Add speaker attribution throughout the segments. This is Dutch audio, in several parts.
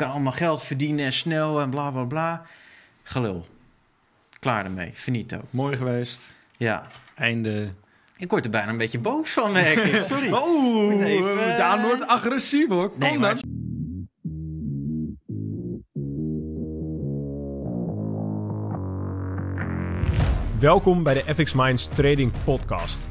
Speaker 1: kan allemaal geld verdienen en snel en bla bla bla. Gelul. Klaar ermee. Finito.
Speaker 2: Mooi geweest.
Speaker 1: Ja.
Speaker 2: Einde.
Speaker 1: Ik word er bijna een beetje boos van, merk ik. Sorry.
Speaker 2: Oeh,
Speaker 1: Moet even,
Speaker 2: Daan
Speaker 1: eh,
Speaker 2: wordt agressief hoor. Kom
Speaker 1: Nee, maar
Speaker 2: dan.
Speaker 3: Welkom bij de FX Minds Trading Podcast.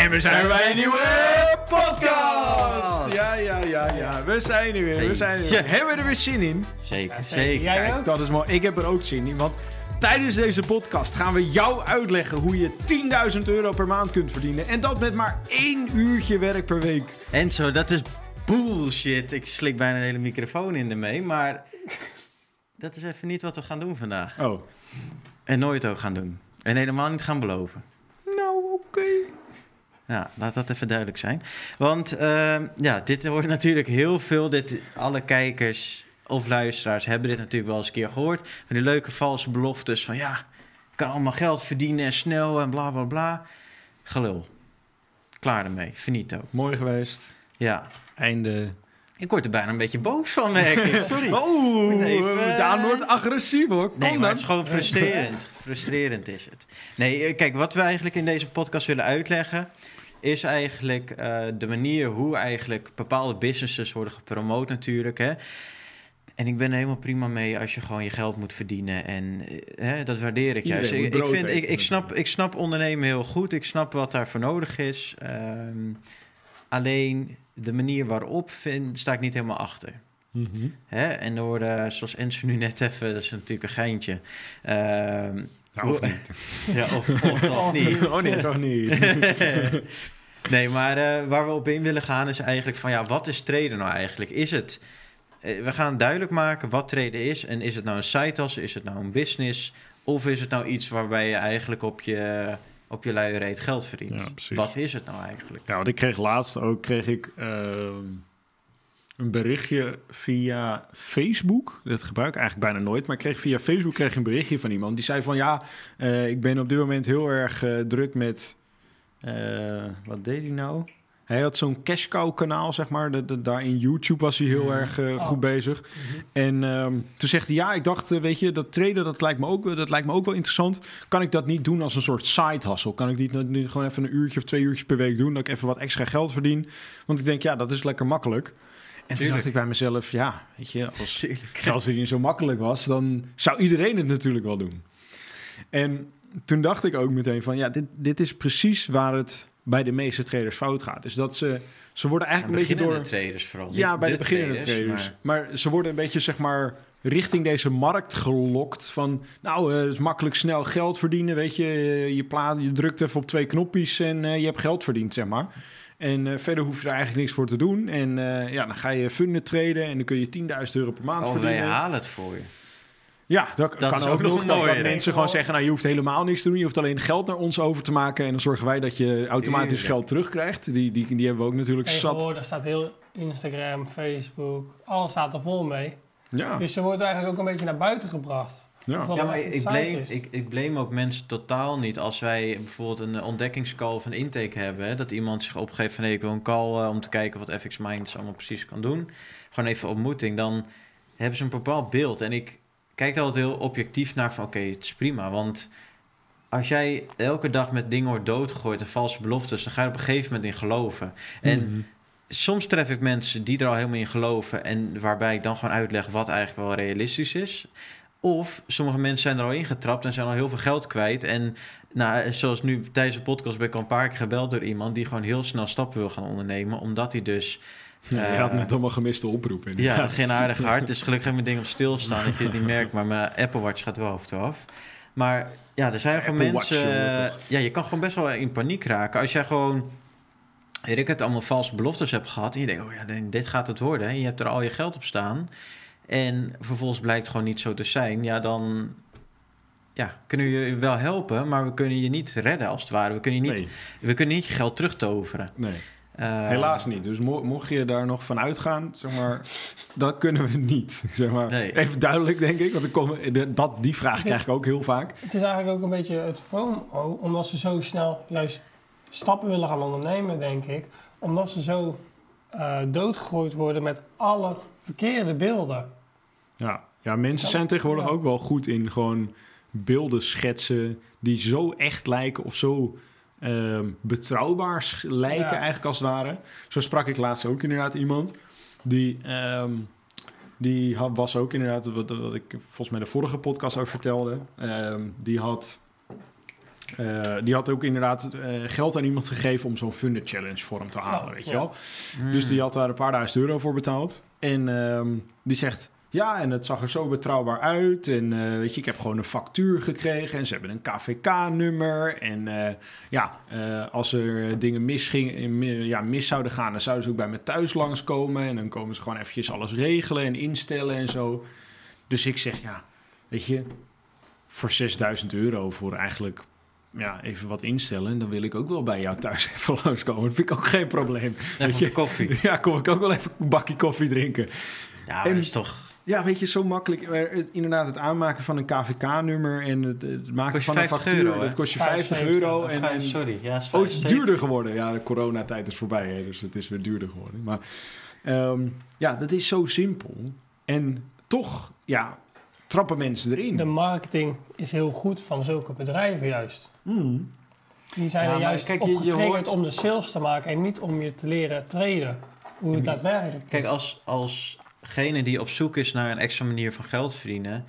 Speaker 2: En we zijn bij een nieuwe podcast. Ja, ja, ja, ja. We zijn er weer. We zijn er weer. Hebben we er weer zin in?
Speaker 1: Zeker, zeker.
Speaker 4: Jij
Speaker 2: Kijk,
Speaker 4: ook?
Speaker 2: dat is mooi. Ik heb er ook zin in, want tijdens deze podcast gaan we jou uitleggen hoe je 10.000 euro per maand kunt verdienen. En dat met maar één uurtje werk per week.
Speaker 1: Enzo, dat is bullshit. Ik slik bijna een hele microfoon in ermee, maar dat is even niet wat we gaan doen vandaag.
Speaker 2: Oh.
Speaker 1: En nooit ook gaan doen. En helemaal niet gaan beloven. Ja, laat dat even duidelijk zijn. Want ehm, ja, dit wordt natuurlijk heel veel. Dit, alle kijkers of luisteraars hebben dit natuurlijk wel eens een keer gehoord. Van die leuke valse beloftes van ja, ik kan allemaal geld verdienen en snel en bla bla bla. Gelul. Klaar ermee. Finito.
Speaker 2: Mooi geweest.
Speaker 1: Ja.
Speaker 2: Einde.
Speaker 1: Ik word er bijna een beetje boos van, merk ik. Sorry. Moet even,
Speaker 2: Daan wordt agressief hoor. Kom
Speaker 1: Nee, maar
Speaker 2: dan.
Speaker 1: het is gewoon frustrerend. frustrerend is het. Nee, eh, kijk, wat we eigenlijk in deze podcast willen uitleggen... is eigenlijk eh, de manier hoe eigenlijk bepaalde businesses worden gepromoot natuurlijk. Hè. En ik ben er helemaal prima mee als je gewoon je geld moet verdienen. En eh, hè, dat waardeer ik juist. Ik, vind, ik, ik, snap, ik snap ondernemen heel goed. Ik snap wat daarvoor nodig is. Ehm, alleen de manier waarop vind, sta ik niet helemaal achter.
Speaker 2: Mhm.
Speaker 1: Hè? En er worden, zoals Enzo nu net even, dat is natuurlijk een geintje. Ehm,
Speaker 2: Nou, of niet.
Speaker 1: ja, of, of toch niet.
Speaker 2: Oh nee, toch niet.
Speaker 1: nee, maar eh, waar we op in willen gaan is eigenlijk van ja, wat is traden nou eigenlijk? Is het, eh, we gaan duidelijk maken wat traden is. En is het nou een side hustle, is het nou een business? Of is het nou iets waarbij je eigenlijk op je, op je luie reet geld verdient?
Speaker 2: Ja, precies.
Speaker 1: wat is het nou eigenlijk?
Speaker 2: Ja, want ik kreeg laatst ook kreeg ik, ehm, een berichtje via Facebook. Dat gebruik ik eigenlijk bijna nooit. Maar ik kreeg via Facebook kreeg een berichtje van iemand. Die zei van ja, eh, ik ben op dit moment heel erg eh, druk met... eh, wat deed hij nou? Hij had zo'n cash cow kanaal, zeg maar. De, de- daar in YouTube was hij heel
Speaker 1: Mhm.
Speaker 2: erg goed
Speaker 4: Oh.
Speaker 2: bezig. En ehm, toen zegt hij, ja, ik dacht, weet je, dat traden, dat lijkt, me ook, dat lijkt me ook wel interessant. Kan ik dat niet doen als een soort side hustle? Kan ik niet, niet gewoon even een uurtje of twee uurtjes per week doen, dat ik even wat extra geld verdien? Want ik denk, ja, dat is lekker makkelijk. En toen dacht ik bij mezelf, ja, weet je, als geld verdienen zo makkelijk was, dan zou iedereen het natuurlijk wel doen. En toen dacht ik ook meteen van, ja, dit, dit is precies waar het bij de meeste traders fout gaat. Dus dat ze, ze worden eigenlijk een beetje door...
Speaker 1: Beginnende traders vooral.
Speaker 2: Ja, bij de beginnende traders. Maar... ze worden een beetje, zeg maar, richting deze markt gelokt. Van, nou, eh, het is makkelijk snel geld verdienen, weet je. Je, plaat, je drukt even op twee knopjes en eh, je hebt geld verdiend, zeg maar. En eh, verder hoef je er eigenlijk niks voor te doen. En eh, ja, dan ga je funden traden en dan kun je 10.000 euro per maand
Speaker 1: Oh, wij
Speaker 2: verdienen.
Speaker 1: halen het voor je.
Speaker 2: Ja, dat,
Speaker 1: Dat
Speaker 2: kan
Speaker 1: is
Speaker 2: ook,
Speaker 1: ook nog een
Speaker 2: Dat, mensen gewoon zeggen, nou, je hoeft helemaal niks te doen. Je hoeft alleen geld naar ons over te maken. En dan zorgen wij dat je automatisch
Speaker 1: Tuurlijk.
Speaker 2: geld terugkrijgt. Die, die, die hebben we ook natuurlijk zat.
Speaker 4: Tegenwoordig staat heel Instagram, Facebook, alles staat er vol mee.
Speaker 2: Ja,
Speaker 4: Dus ze wordt eigenlijk ook een beetje naar buiten gebracht.
Speaker 2: Ja.
Speaker 1: Ja, maar ik blame, ik, ik blame ook mensen totaal niet als wij bijvoorbeeld een eh, ontdekkingscall of een intake hebben. Hè, dat iemand zich opgeeft van hey, ik wil een call eh, om te kijken wat FX Minds allemaal precies kan doen. Gewoon even ontmoeting. Dan hebben ze een bepaald beeld. En ik kijk er altijd heel objectief naar van oké, het is prima. Want als jij elke dag met dingen wordt doodgegooid en valse beloftes, dan ga je er op een gegeven moment in geloven. En
Speaker 2: Mhm.
Speaker 1: soms tref ik mensen die er al helemaal in geloven en waarbij ik dan gewoon uitleg wat eigenlijk wel realistisch is. Of sommige mensen zijn er al ingetrapt en zijn al heel veel geld kwijt. En nou, zoals nu tijdens de podcast ben ik al een paar keer gebeld door iemand die gewoon heel snel stappen wil gaan ondernemen. Omdat hij dus.
Speaker 2: Ja, je
Speaker 1: eh,
Speaker 2: had net allemaal gemiste oproepen.
Speaker 1: Ja, geen aardig hart. Dus gelukkig heb ik mijn ding op stilstaan dat je het niet merkt. Maar mijn Apple Watch gaat wel af en toe af. Maar ja, er zijn gewoon
Speaker 2: Apple
Speaker 1: mensen... eh, ja, je kan gewoon best wel in paniek raken. Als jij gewoon... Weet ik het, allemaal valse beloftes hebt gehad. En je denkt, oh ja, dit gaat het worden. En je hebt er al je geld op staan. En vervolgens blijkt het gewoon niet zo te zijn. Ja, dan... ja, kunnen je wel helpen, maar we kunnen je niet redden als het ware. We kunnen, je niet,
Speaker 2: Nee,
Speaker 1: we kunnen niet je geld terugtoveren.
Speaker 2: nee.
Speaker 1: Eh,
Speaker 2: helaas niet. Dus mo- mocht je daar nog van uitgaan, zeg maar, dat kunnen we niet. Zeg maar.
Speaker 1: Nee.
Speaker 2: Even duidelijk, denk ik. Want komen, de- dat, die vraag krijg ik ook heel vaak.
Speaker 4: Het is eigenlijk ook een beetje het FOMO, omdat ze zo snel juist stappen willen gaan ondernemen, denk ik. Omdat ze zo eh, doodgegooid worden met alle verkeerde beelden.
Speaker 2: Ja, ja mensen zijn tegenwoordig ook wel goed in gewoon beelden schetsen die zo echt lijken of zo ehm, betrouwbaar lijken
Speaker 4: Ja.
Speaker 2: eigenlijk als het ware. Zo sprak ik laatst ook inderdaad iemand die, ehm, die had, was ook inderdaad, wat, wat ik volgens mij de vorige podcast ook vertelde, Ehm, die had... eh, die had ook inderdaad eh, geld aan iemand gegeven om zo'n Funded Challenge voor hem te halen,
Speaker 4: Oh,
Speaker 2: weet je wel.
Speaker 1: mm.
Speaker 2: Dus die had daar een paar duizend euro voor betaald. En die zegt, ja, en het zag er zo betrouwbaar uit. En eh, weet je, ik heb gewoon een factuur gekregen. En ze hebben een KVK-nummer. En eh, ja, eh, als er dingen mis, ging, ja, mis zouden gaan... dan zouden ze ook bij me thuis langskomen. En dan komen ze gewoon eventjes alles regelen en instellen en zo. Dus ik zeg, ja, weet je... voor 6000 euro voor eigenlijk... Ja, even wat instellen. En dan wil ik ook wel bij jou thuis even langskomen. Dat vind ik ook geen probleem.
Speaker 1: Even
Speaker 2: weet je-
Speaker 1: koffie.
Speaker 2: Ja, kom ik ook wel even een bakje koffie drinken.
Speaker 1: Ja,
Speaker 2: En-
Speaker 1: dat is toch...
Speaker 2: Ja, weet je, zo makkelijk. Het- inderdaad, het aanmaken van een KVK-nummer en het, het maken van een
Speaker 1: 50
Speaker 2: factuur,
Speaker 1: euro,
Speaker 2: dat kost je 50
Speaker 4: 75.
Speaker 2: euro. En, en,
Speaker 1: sorry, ja, is
Speaker 2: oh, het is
Speaker 1: 75.
Speaker 2: duurder geworden. Ja, de coronatijd is voorbij, hè, dus het is weer duurder geworden. Maar ehm, ja, dat is zo simpel. En toch, ja, trappen mensen erin.
Speaker 4: De marketing is heel goed van zulke bedrijven juist.
Speaker 2: Mm.
Speaker 4: Die zijn
Speaker 1: Ja,
Speaker 4: er juist
Speaker 1: kijk,
Speaker 4: op
Speaker 1: je- je hoort-
Speaker 4: om de sales te maken en niet om je te leren traden. Hoe het daadwerkelijk
Speaker 1: Kijk,
Speaker 4: is.
Speaker 1: als, alsgene die op zoek is naar een extra manier van geld verdienen,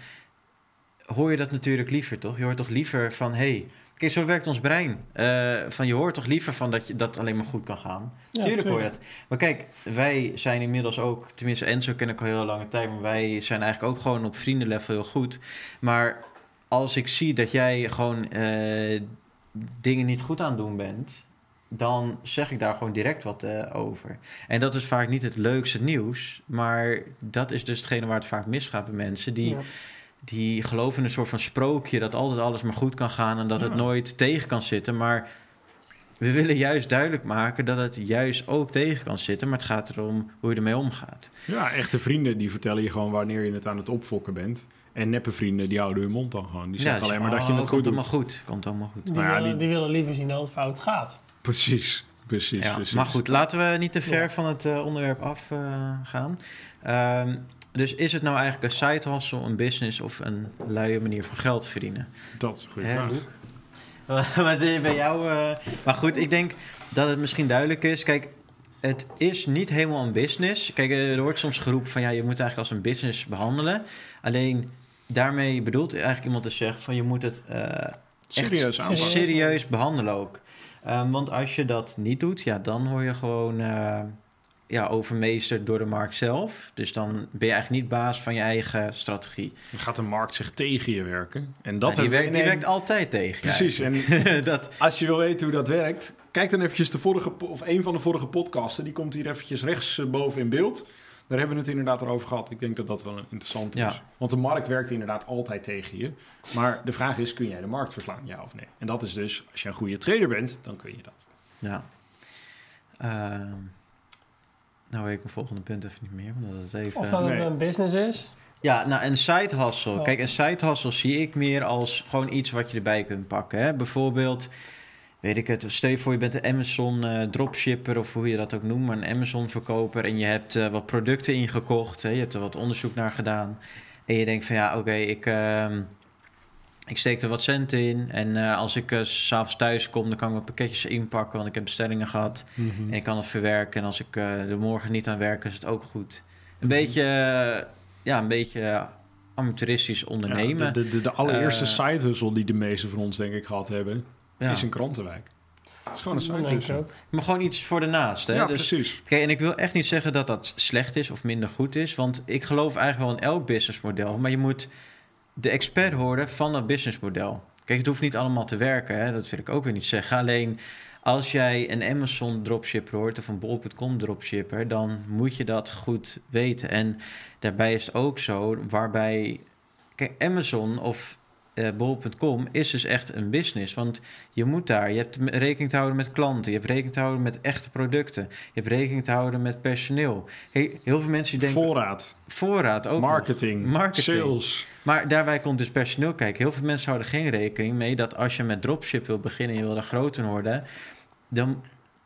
Speaker 1: hoor je dat natuurlijk liever, toch? Je hoort toch liever van, hey, kijk, zo werkt ons brein. Eh, van, je hoort toch liever van dat je dat alleen maar goed kan gaan.
Speaker 4: Ja,
Speaker 1: tuurlijk hoor je dat. Maar kijk, wij zijn inmiddels ook, tenminste Enzo ken ik al heel lange tijd, maar wij zijn eigenlijk ook gewoon op vriendenlevel heel goed. Maar als ik zie dat jij gewoon eh, dingen niet goed aan doen bent, dan zeg ik daar gewoon direct wat eh, over. En dat is vaak niet het leukste nieuws, maar dat is dus hetgene waar het vaak misgaat bij mensen. Die,
Speaker 4: Ja.
Speaker 1: die geloven in een soort van sprookje dat altijd alles maar goed kan gaan en dat het nooit tegen kan zitten. Maar we willen juist duidelijk maken dat het juist ook tegen kan zitten, maar het gaat erom hoe je ermee omgaat.
Speaker 2: Ja, echte vrienden die vertellen je gewoon wanneer je het aan het opfokken bent. En neppe vrienden die houden hun mond dan gewoon. Die zeggen
Speaker 1: Ja,
Speaker 2: alleen maar
Speaker 1: oh,
Speaker 2: dat je het goed
Speaker 1: komt
Speaker 2: doet.
Speaker 1: allemaal goed. Komt allemaal goed.
Speaker 4: Die,
Speaker 2: Nou ja,
Speaker 4: willen,
Speaker 2: die-
Speaker 4: die willen liever zien dat het fout gaat.
Speaker 2: Precies, precies,
Speaker 1: Ja,
Speaker 2: precies.
Speaker 1: maar goed, laten we niet te ver
Speaker 4: Ja.
Speaker 1: van het eh, onderwerp afgaan. gaan. Ehm, dus is het nou eigenlijk een side hustle, een business of een luie manier van geld verdienen?
Speaker 2: Dat is een goede
Speaker 1: Hè,
Speaker 2: vraag.
Speaker 1: Is bij jou? eh, Maar goed, ik denk dat het misschien duidelijk is. Kijk, het is niet helemaal een business. Kijk, eh, er wordt soms geroepen van ja, je moet het eigenlijk als een business behandelen. Alleen daarmee bedoelt eigenlijk iemand te zeggen van je moet het eh,
Speaker 2: Serieus
Speaker 1: echt
Speaker 2: aanpakken.
Speaker 1: serieus behandelen ook. Ehm, want als je dat niet doet, ja, dan word je gewoon eh, ja, overmeesterd door de markt zelf. Dus dan ben je eigenlijk niet baas van je eigen strategie.
Speaker 2: Dan gaat de markt zich tegen je werken. En dat
Speaker 1: Ja, die, werkt, die werkt altijd tegen.
Speaker 2: Precies. En
Speaker 1: dat,
Speaker 2: als je wil weten hoe dat werkt, kijk dan eventjes de vorige, of een van de vorige podcasten. Die komt hier eventjes rechtsboven in beeld. Daar hebben we het inderdaad over gehad. Ik denk dat dat wel een interessant
Speaker 1: Ja.
Speaker 2: is. Want de markt werkt inderdaad altijd tegen je. Maar de vraag is, kun jij de markt verslaan, ja of nee? En dat is dus, als je een goede trader bent, dan kun je dat.
Speaker 1: Ja. Ehm, nou weet ik mijn volgende punt even niet meer. Omdat het even...
Speaker 4: Of dat het
Speaker 2: Nee.
Speaker 4: een business is.
Speaker 1: Ja, nou een side hustle.
Speaker 4: Ja.
Speaker 1: Kijk, een side hustle zie ik meer als gewoon iets wat je erbij kunt pakken. Hè? Bijvoorbeeld, weet ik het, stel je voor je bent een Amazon eh, dropshipper of hoe je dat ook noemt, maar een Amazon verkoper en je hebt eh, wat producten ingekocht, hè? je hebt er wat onderzoek naar gedaan en je denkt van ja, oké, ik, ehm, ik steek er wat centen in en eh, als ik s s'avonds thuis kom, dan kan ik wat pakketjes inpakken, want ik heb bestellingen gehad. En ik kan het verwerken. En als ik er morgen niet aan werk, is het ook goed. Een
Speaker 2: Mhm.
Speaker 1: beetje, ja, een beetje amateuristisch ondernemen.
Speaker 2: Ja, de, de, de allereerste side hustle die de meeste van ons denk ik gehad hebben,
Speaker 1: Ja.
Speaker 2: is een krantenwijk. Het is gewoon een
Speaker 4: ook.
Speaker 1: Maar gewoon iets voor de naast. Hè?
Speaker 2: Ja,
Speaker 1: dus,
Speaker 2: precies.
Speaker 1: kijk, en ik wil echt niet zeggen dat dat slecht is of minder goed is. Want ik geloof eigenlijk wel in elk businessmodel. Maar je moet de expert horen van dat businessmodel. Kijk, het hoeft niet allemaal te werken. Hè? Dat wil ik ook weer niet zeggen. Alleen als jij een Amazon dropshipper hoort of een bol.com dropshipper, dan moet je dat goed weten. En daarbij is het ook zo, waarbij kijk, Amazon of eh, bol.com is dus echt een business. Want je moet daar, je hebt rekening te houden met klanten, je hebt rekening te houden met echte producten, je hebt rekening te houden met personeel. Hey, heel veel mensen die denken
Speaker 2: Voorraad,
Speaker 1: voorraad ook. nog.
Speaker 2: marketing,
Speaker 1: Marketing.
Speaker 2: sales.
Speaker 1: Maar daarbij komt dus personeel kijken. Heel veel mensen houden geen rekening mee dat als je met dropship wil beginnen en je wil daar groter worden, dan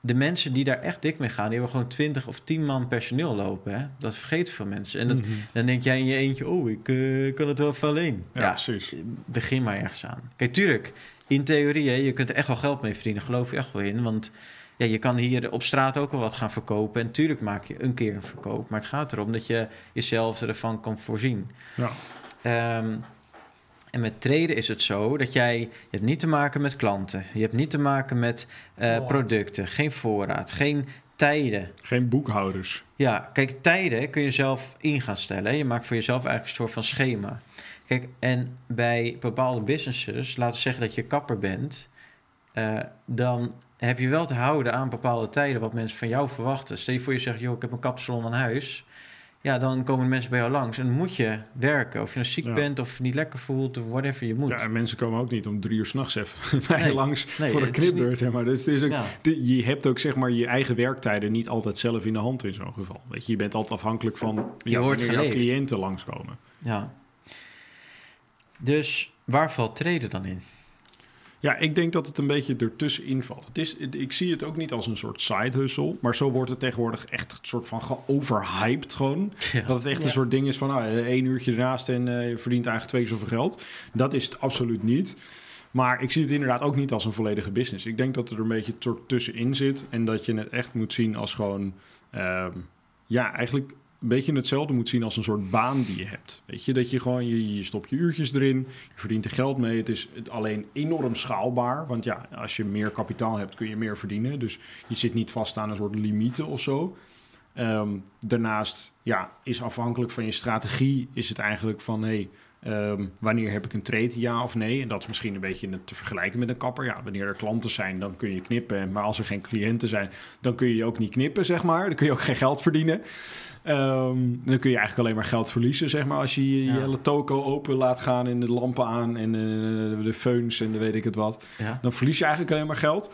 Speaker 1: de mensen die daar echt dik mee gaan, die hebben gewoon 20 of 10 man personeel lopen. Hè? Dat vergeten veel mensen. En dat,
Speaker 2: Mhm.
Speaker 1: dan denk jij in je eentje, oh, ik eh, kan het wel even alleen.
Speaker 2: Ja,
Speaker 1: Ja,
Speaker 2: precies.
Speaker 1: begin maar ergens aan. Kijk, tuurlijk, in theorie, hè, je kunt er echt wel geld mee verdienen, geloof je echt wel in. Want ja, je kan hier op straat ook wel wat gaan verkopen. En tuurlijk maak je een keer een verkoop. Maar het gaat erom dat je jezelf ervan kan voorzien.
Speaker 2: Ja.
Speaker 1: Ehm, en met traden is het zo dat jij... Je hebt niet te maken met klanten. Je hebt niet te maken met eh, producten. Geen voorraad. Geen tijden.
Speaker 2: Geen boekhouders.
Speaker 1: Ja, kijk, tijden kun je zelf in gaan stellen. hè. Je maakt voor jezelf eigenlijk een soort van schema. Kijk, en bij bepaalde businesses, laten we zeggen dat je kapper bent, eh, dan heb je wel te houden aan bepaalde tijden wat mensen van jou verwachten. Stel je voor je zegt, joh, ik heb een kapsalon aan huis. Ja, dan komen mensen bij jou langs en moet je werken. Of je nou ziek
Speaker 2: Ja.
Speaker 1: bent of je niet lekker voelt of whatever je moet.
Speaker 2: Ja, en mensen komen ook niet om drie uur s'nachts even bij je
Speaker 1: Nee.
Speaker 2: langs
Speaker 1: Nee,
Speaker 2: voor een knipbeurt. Zeg maar. Dus ook,
Speaker 1: Ja.
Speaker 2: je hebt ook zeg maar je eigen werktijden niet altijd zelf in de hand in zo'n geval. Weet je, je bent altijd afhankelijk van
Speaker 1: wordt
Speaker 2: wanneer jouw cliënten langskomen.
Speaker 1: ja. Dus waar valt treden dan in?
Speaker 2: Ja, ik denk dat het een beetje ertussenin valt. Het is, ik zie het ook niet als een soort side hustle, maar zo wordt het tegenwoordig echt een soort van geoverhyped gewoon.
Speaker 1: Ja.
Speaker 2: Dat het echt
Speaker 4: Ja.
Speaker 2: een soort ding is van nou, één uurtje ernaast en eh, je verdient eigenlijk twee keer zoveel geld. Dat is het absoluut niet. Maar ik zie het inderdaad ook niet als een volledige business. Ik denk dat er een beetje een soort tussenin zit en dat je het echt moet zien als gewoon, ehm, ja, eigenlijk een beetje hetzelfde moet zien als een soort baan die je hebt. Weet je, dat je gewoon, je, je stopt je uurtjes erin, je verdient er geld mee. Het is alleen enorm schaalbaar, want ja, als je meer kapitaal hebt kun je meer verdienen. Dus je zit niet vast aan een soort limieten of zo. Ehm, daarnaast ja, is afhankelijk van je strategie, is het eigenlijk van hey, ehm, wanneer heb ik een trade, ja of nee? En dat is misschien een beetje te vergelijken met een kapper. Ja, wanneer er klanten zijn, dan kun je knippen. Maar als er geen cliënten zijn, dan kun je ook niet knippen, zeg maar. Dan kun je ook geen geld verdienen. Ehm, dan kun je eigenlijk alleen maar geld verliezen, zeg maar, als je je,
Speaker 1: Ja.
Speaker 2: hele toko open laat gaan en de lampen aan en eh, de feuns en de weet ik het wat.
Speaker 1: Ja.
Speaker 2: Dan verlies je eigenlijk alleen maar geld.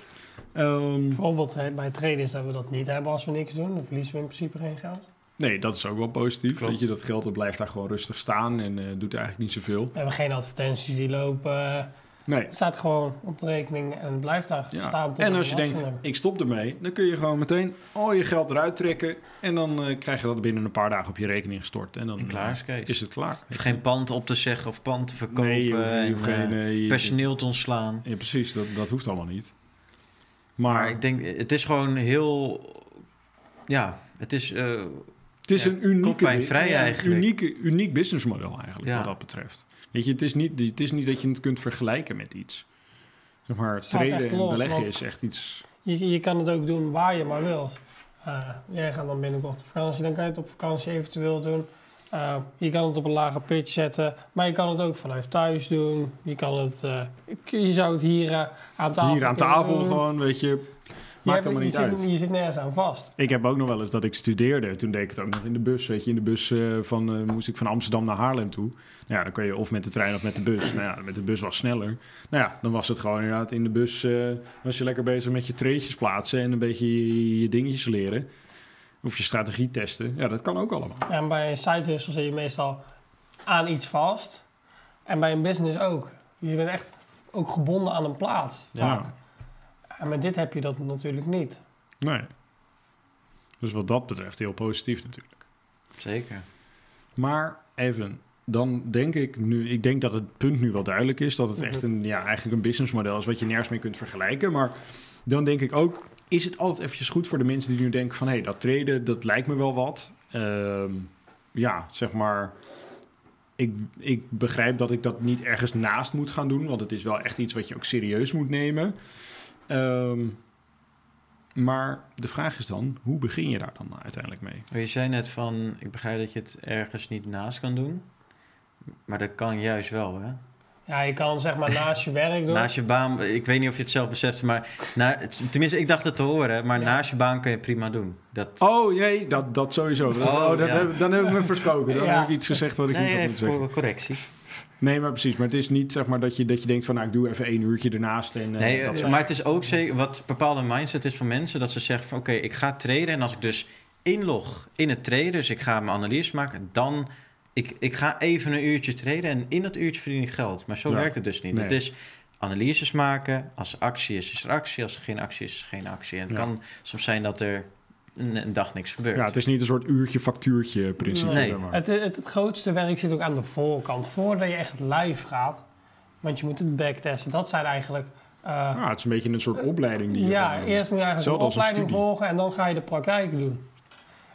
Speaker 2: Ehm,
Speaker 4: Bijvoorbeeld hè, bij traders dat we dat niet hebben als we niks doen. Dan verliezen we in principe geen geld.
Speaker 2: Nee, dat is ook wel positief.
Speaker 1: Klopt.
Speaker 2: Weet je, dat geld dat blijft daar gewoon rustig staan en eh, doet eigenlijk niet zoveel.
Speaker 4: We hebben geen advertenties die lopen.
Speaker 2: Nee.
Speaker 4: Het staat gewoon op de rekening en het blijft daar
Speaker 2: Ja.
Speaker 4: staan. tot
Speaker 2: En als je denkt, ik stop ermee, dan kun je gewoon meteen al je geld eruit trekken. En dan eh, krijg je dat binnen een paar dagen op je rekening gestort. En dan
Speaker 1: En klaar is
Speaker 2: eh,
Speaker 1: Kees.
Speaker 2: is het klaar.
Speaker 1: Je hoeft geen pand op te zeggen of pand te verkopen.
Speaker 2: Nee, je hoeft, je
Speaker 1: en,
Speaker 2: hoeft geen... eh,
Speaker 1: personeel te ontslaan.
Speaker 2: Ja, precies. Dat, dat hoeft allemaal niet. Maar,
Speaker 1: Maar ik denk, het is gewoon heel... Ja, het is... eh,
Speaker 2: het is
Speaker 1: ja,
Speaker 2: een unieke, ja,
Speaker 1: eigenlijk.
Speaker 2: unieke, uniek businessmodel eigenlijk,
Speaker 1: Ja.
Speaker 2: wat dat betreft. Weet je, het is, niet, het is niet dat je het kunt vergelijken met iets. Zeg maar,
Speaker 4: echt
Speaker 2: en
Speaker 4: los,
Speaker 2: beleggen is echt iets...
Speaker 4: Je, je kan het ook doen waar je maar wilt. Eh, jij gaat dan binnenkort op vakantie, dan kan je het op vakantie eventueel doen. Eh, je kan het op een lage pitch zetten, maar je kan het ook vanuit thuis doen. Je, kan het, eh, je zou het hier aan tafel
Speaker 2: Hier aan tafel
Speaker 4: doen.
Speaker 2: gewoon, weet je...
Speaker 4: Je,
Speaker 2: Maakt
Speaker 4: hebt-
Speaker 2: allemaal
Speaker 4: je
Speaker 2: niet
Speaker 4: zit,
Speaker 2: uit.
Speaker 4: je zit nergens aan vast.
Speaker 2: Ik heb ook nog wel eens dat ik studeerde. Toen deed ik het ook nog in de bus. Weet je, in de bus eh, van, eh, moest ik van Amsterdam naar Haarlem toe. Nou ja, dan kun je of met de trein of met de bus. Nou ja, met de bus was sneller. Nou ja, dan was het gewoon inderdaad in de bus. eh, was je lekker bezig met je treetjes plaatsen en een beetje je, je dingetjes leren. Of je strategie testen. Ja, dat kan ook allemaal.
Speaker 4: En bij een side hustle zit je meestal aan iets vast. En bij een business ook. Je bent echt ook gebonden aan een plaats. vaak.
Speaker 2: Ja.
Speaker 4: En met dit heb je dat natuurlijk niet.
Speaker 2: Nee. Dus wat dat betreft heel positief natuurlijk.
Speaker 1: zeker.
Speaker 2: Maar even, dan denk ik nu, ik denk dat het punt nu wel duidelijk is dat het echt een, ja, eigenlijk een businessmodel is wat je nergens mee kunt vergelijken. Maar dan denk ik ook, is het altijd eventjes goed voor de mensen die nu denken van, hé, hey, dat treden, dat lijkt me wel wat. Ehm, ja, zeg maar, ik, ik begrijp dat ik dat niet ergens naast moet gaan doen, want het is wel echt iets wat je ook serieus moet nemen. Ehm, maar de vraag is dan, hoe begin je daar dan uiteindelijk mee?
Speaker 1: Je zei net van, ik begrijp dat je het ergens niet naast kan doen. Maar dat kan juist wel, hè?
Speaker 4: Ja, je kan zeg maar naast je werk doen.
Speaker 1: Naast je baan, ik weet niet of je het zelf beseft, maar na, tenminste, ik dacht het te horen, maar
Speaker 4: Ja.
Speaker 1: naast je baan kun je prima doen. Dat,
Speaker 2: Oh nee, dat, dat sowieso.
Speaker 1: Oh,
Speaker 2: Oh, dat
Speaker 1: ja.
Speaker 2: heb, dan heb ik me versproken. Dan
Speaker 4: Ja.
Speaker 2: heb ik iets gezegd wat ik niet had moeten zeggen.
Speaker 1: correctie.
Speaker 2: Nee, maar precies. Maar het is niet zeg maar dat je, dat je denkt van nou ik doe even één uurtje ernaast. En, eh,
Speaker 1: Nee,
Speaker 2: dat
Speaker 1: eh, maar het is ook zeker wat bepaalde mindset is van mensen dat ze zeggen van oké, ik ga traden en als ik dus inlog in het traden, dus ik ga mijn analyse maken, dan ik, ik ga even een uurtje traden en in dat uurtje verdien ik geld. Maar zo
Speaker 2: Ja.
Speaker 1: werkt het dus niet.
Speaker 2: Nee.
Speaker 1: Het is analyses maken. Als er actie is, is er actie. Als er geen actie is, is er geen actie. En het
Speaker 2: Ja.
Speaker 1: kan soms zijn dat er een, een dag niks gebeurt.
Speaker 2: ja, het is niet een soort uurtje factuurtje principe.
Speaker 1: Nee.
Speaker 2: maar.
Speaker 4: Het, het, het grootste werk zit ook aan de voorkant. Voordat je echt live gaat. Want je moet het backtesten. Dat zijn eigenlijk... eh,
Speaker 2: Ah, het is een beetje een soort opleiding die je
Speaker 4: ja,
Speaker 2: gaat
Speaker 4: eerst moet je eigenlijk een opleiding volgen en dan ga je de praktijk doen.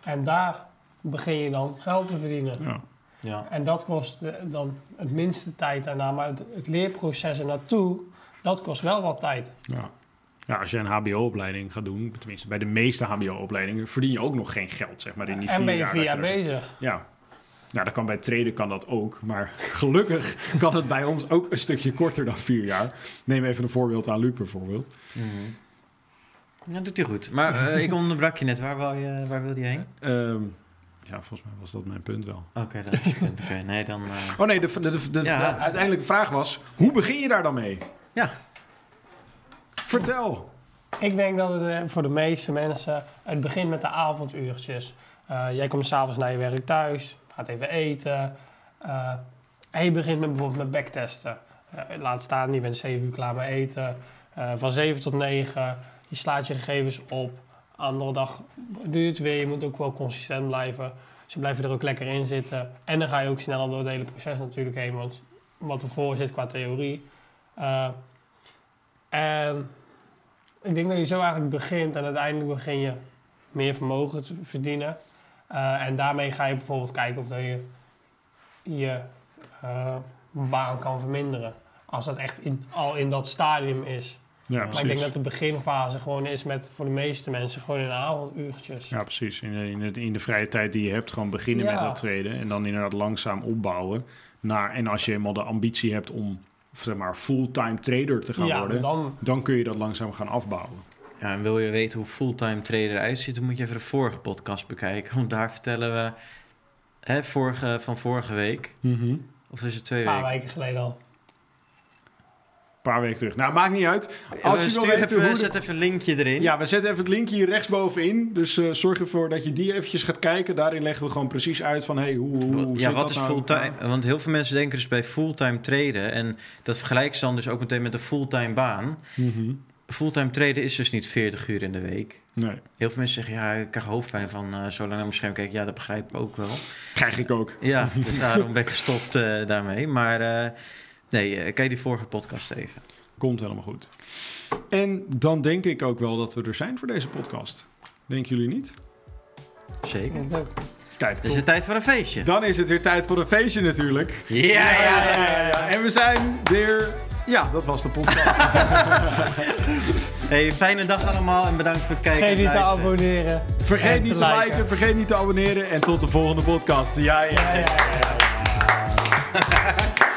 Speaker 4: En daar begin je dan geld te verdienen.
Speaker 2: Ja.
Speaker 1: Ja.
Speaker 4: En dat kost eh, dan het minste tijd daarna. Maar het, het leerproces er naartoe, dat kost wel wat tijd.
Speaker 2: Ja. Ja, als je een HBO-opleiding gaat doen, tenminste bij de meeste HBO-opleidingen, verdien je ook nog geen geld, zeg maar, in die
Speaker 4: en
Speaker 2: vier
Speaker 4: ben je
Speaker 2: jaar
Speaker 4: vier
Speaker 2: dat
Speaker 4: jaar bezig.
Speaker 2: Ja. Nou, dat kan bij traden kan dat ook. Maar gelukkig kan het bij ons ook een stukje korter dan vier jaar. Neem even een voorbeeld aan Luc bijvoorbeeld.
Speaker 1: Mhm. Ja, doet hij goed. Maar eh, ik onderbrak je net. Waar, wou je, waar wilde je heen?
Speaker 2: Ehm, ja, volgens mij was dat mijn punt wel.
Speaker 1: Oké, dat is je punt. Oké, nee, dan... eh,
Speaker 2: Oh nee, de, de, de, de-
Speaker 1: Ja.
Speaker 2: de uiteindelijke vraag was, hoe begin je daar dan mee?
Speaker 1: Ja.
Speaker 2: Vertel.
Speaker 4: Ik denk dat het eh, voor de meeste mensen, het begint met de avonduurtjes. Eh, jij komt s'avonds naar je werk thuis, gaat even eten. en je begint met bijvoorbeeld met backtesten. Laat staan, je bent 7 uur klaar met eten. Van 7 tot 9, je slaat je gegevens op. Andere dag je het weer, je moet ook wel consistent blijven. Ze blijven er ook lekker in zitten. En dan ga je ook sneller door het hele proces natuurlijk heen, want wat ervoor zit qua theorie. En ik denk dat je zo eigenlijk begint en uiteindelijk begin je meer vermogen te verdienen. Eh, en daarmee ga je bijvoorbeeld kijken of dat je je eh, baan kan verminderen. Als dat echt in, al in dat stadium is.
Speaker 2: Ja,
Speaker 4: Maar ik denk
Speaker 2: precies.
Speaker 4: dat de beginfase gewoon is met voor de meeste mensen gewoon in de avonduurtjes.
Speaker 2: Ja, precies. In de, in, de, in de vrije tijd die je hebt, gewoon beginnen
Speaker 4: Ja.
Speaker 2: met dat traden. En dan inderdaad langzaam opbouwen. Naar, en als je eenmaal de ambitie hebt om zeg maar, fulltime trader te gaan
Speaker 4: Ja,
Speaker 2: worden, dan...
Speaker 4: dan
Speaker 2: kun je dat langzaam gaan afbouwen.
Speaker 1: Ja, en wil je weten hoe fulltime trader eruit ziet, dan moet je even de vorige podcast bekijken. Want daar vertellen we hè, vorige, van vorige week, of is het twee
Speaker 4: een paar
Speaker 1: weken?
Speaker 4: weken geleden al.
Speaker 2: Paar weken terug. Nou, maakt niet uit. Als
Speaker 1: we
Speaker 2: je wil weten
Speaker 1: even,
Speaker 2: hoe
Speaker 1: zet even een linkje erin.
Speaker 2: Ja, we zetten even het linkje hier rechtsbovenin. Dus eh, zorg ervoor dat je die eventjes gaat kijken. Daarin leggen we gewoon precies uit van... Hey, hoe, hoe,
Speaker 1: ja, wat is
Speaker 2: nou?
Speaker 1: fulltime? Want heel veel mensen denken dus bij fulltime traden. En dat vergelijken ze dan dus ook meteen met een fulltime baan.
Speaker 2: Mhm.
Speaker 1: Fulltime traden is dus niet 40 uur in de week.
Speaker 2: Nee,
Speaker 1: Heel veel mensen zeggen, ja, ik krijg hoofdpijn van eh, zo lang naar mijn scherm kijken. Ja, dat begrijp ik ook wel.
Speaker 2: krijg ik ook.
Speaker 1: Ja, dus daarom ben ik gestopt eh, daarmee. Maar eh, nee, eh, kijk die vorige podcast even.
Speaker 2: Komt helemaal goed. En dan denk ik ook wel dat we er zijn voor deze podcast. Denken jullie niet?
Speaker 1: Zeker.
Speaker 2: Kijk,
Speaker 1: Het is het tijd voor een feestje.
Speaker 2: dan is het weer tijd voor een feestje natuurlijk.
Speaker 1: Ja, ja, ja.
Speaker 2: ja, ja. En we zijn weer... Ja, dat was de podcast.
Speaker 1: Hey, fijne dag allemaal en bedankt voor het kijken.
Speaker 4: Vergeet niet te abonneren.
Speaker 2: Vergeet niet
Speaker 4: te
Speaker 2: liken.
Speaker 4: liken.
Speaker 2: vergeet niet te abonneren. En tot de volgende podcast. Ja, ja,
Speaker 4: Ja, ja, ja.